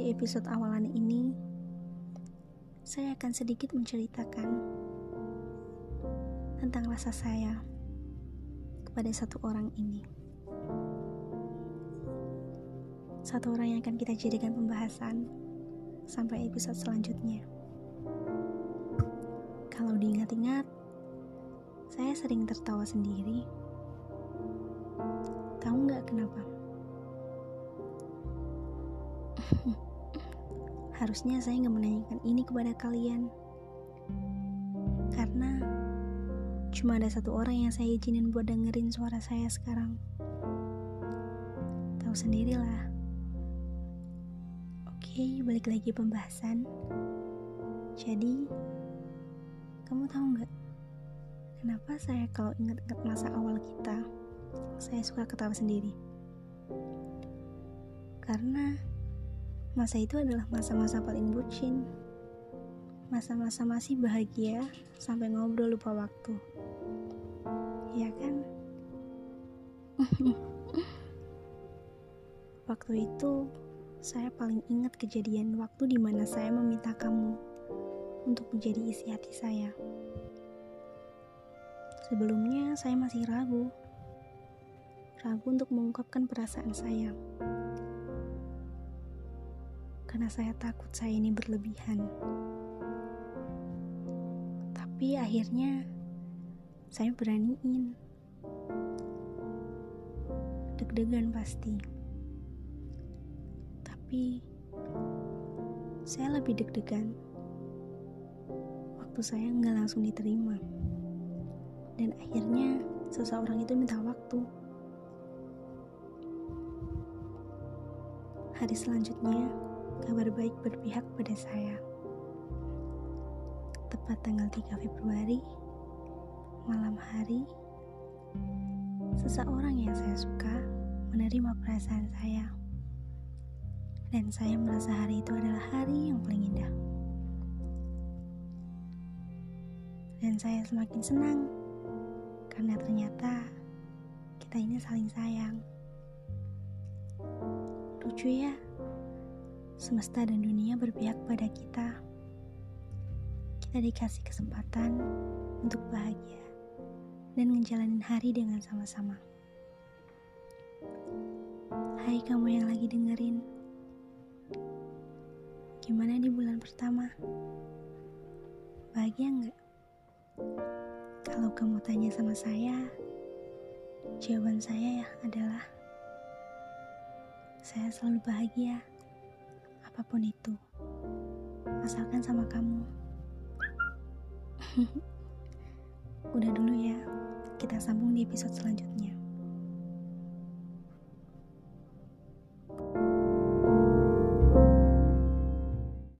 episode awalan ini, saya akan sedikit menceritakan tentang rasa saya kepada satu orang ini. Satu orang yang akan kita jadikan pembahasan sampai episode selanjutnya. Kalau diingat-ingat, saya sering tertawa sendiri. Tahu nggak kenapa? Harusnya saya nggak menanyakan ini kepada kalian. Karena cuma ada satu orang yang saya izinin buat dengerin suara saya sekarang. Tahu sendirilah. Oke, balik lagi pembahasan. Jadi, kamu tahu nggak kenapa saya kalau ingat-ingat masa awal kita, saya suka ketawa sendiri? Karena Masa itu adalah masa-masa paling bucin. Masa-masa masih bahagia sampai ngobrol lupa waktu. Iya kan? waktu itu saya paling ingat kejadian waktu di mana saya meminta kamu untuk menjadi isi hati saya. Sebelumnya saya masih ragu. Ragu untuk mengungkapkan perasaan saya karena saya takut saya ini berlebihan. Tapi akhirnya saya beraniin. Deg-degan pasti. Tapi saya lebih deg-degan waktu saya nggak langsung diterima. Dan akhirnya seseorang itu minta waktu. Hari selanjutnya, kabar baik berpihak pada saya. Tepat tanggal 3 Februari, malam hari, seseorang yang saya suka menerima perasaan saya. Dan saya merasa hari itu adalah hari yang paling indah. Dan saya semakin senang karena ternyata kita ini saling sayang. Lucu ya? Semesta dan dunia berpihak pada kita. Kita dikasih kesempatan untuk bahagia dan ngejalanin hari dengan sama-sama. Hai kamu yang lagi dengerin, gimana di bulan pertama? Bahagia nggak? Kalau kamu tanya sama saya, jawaban saya ya adalah saya selalu bahagia apa pun itu, asalkan sama kamu. Udah dulu ya, kita sambung di episode selanjutnya.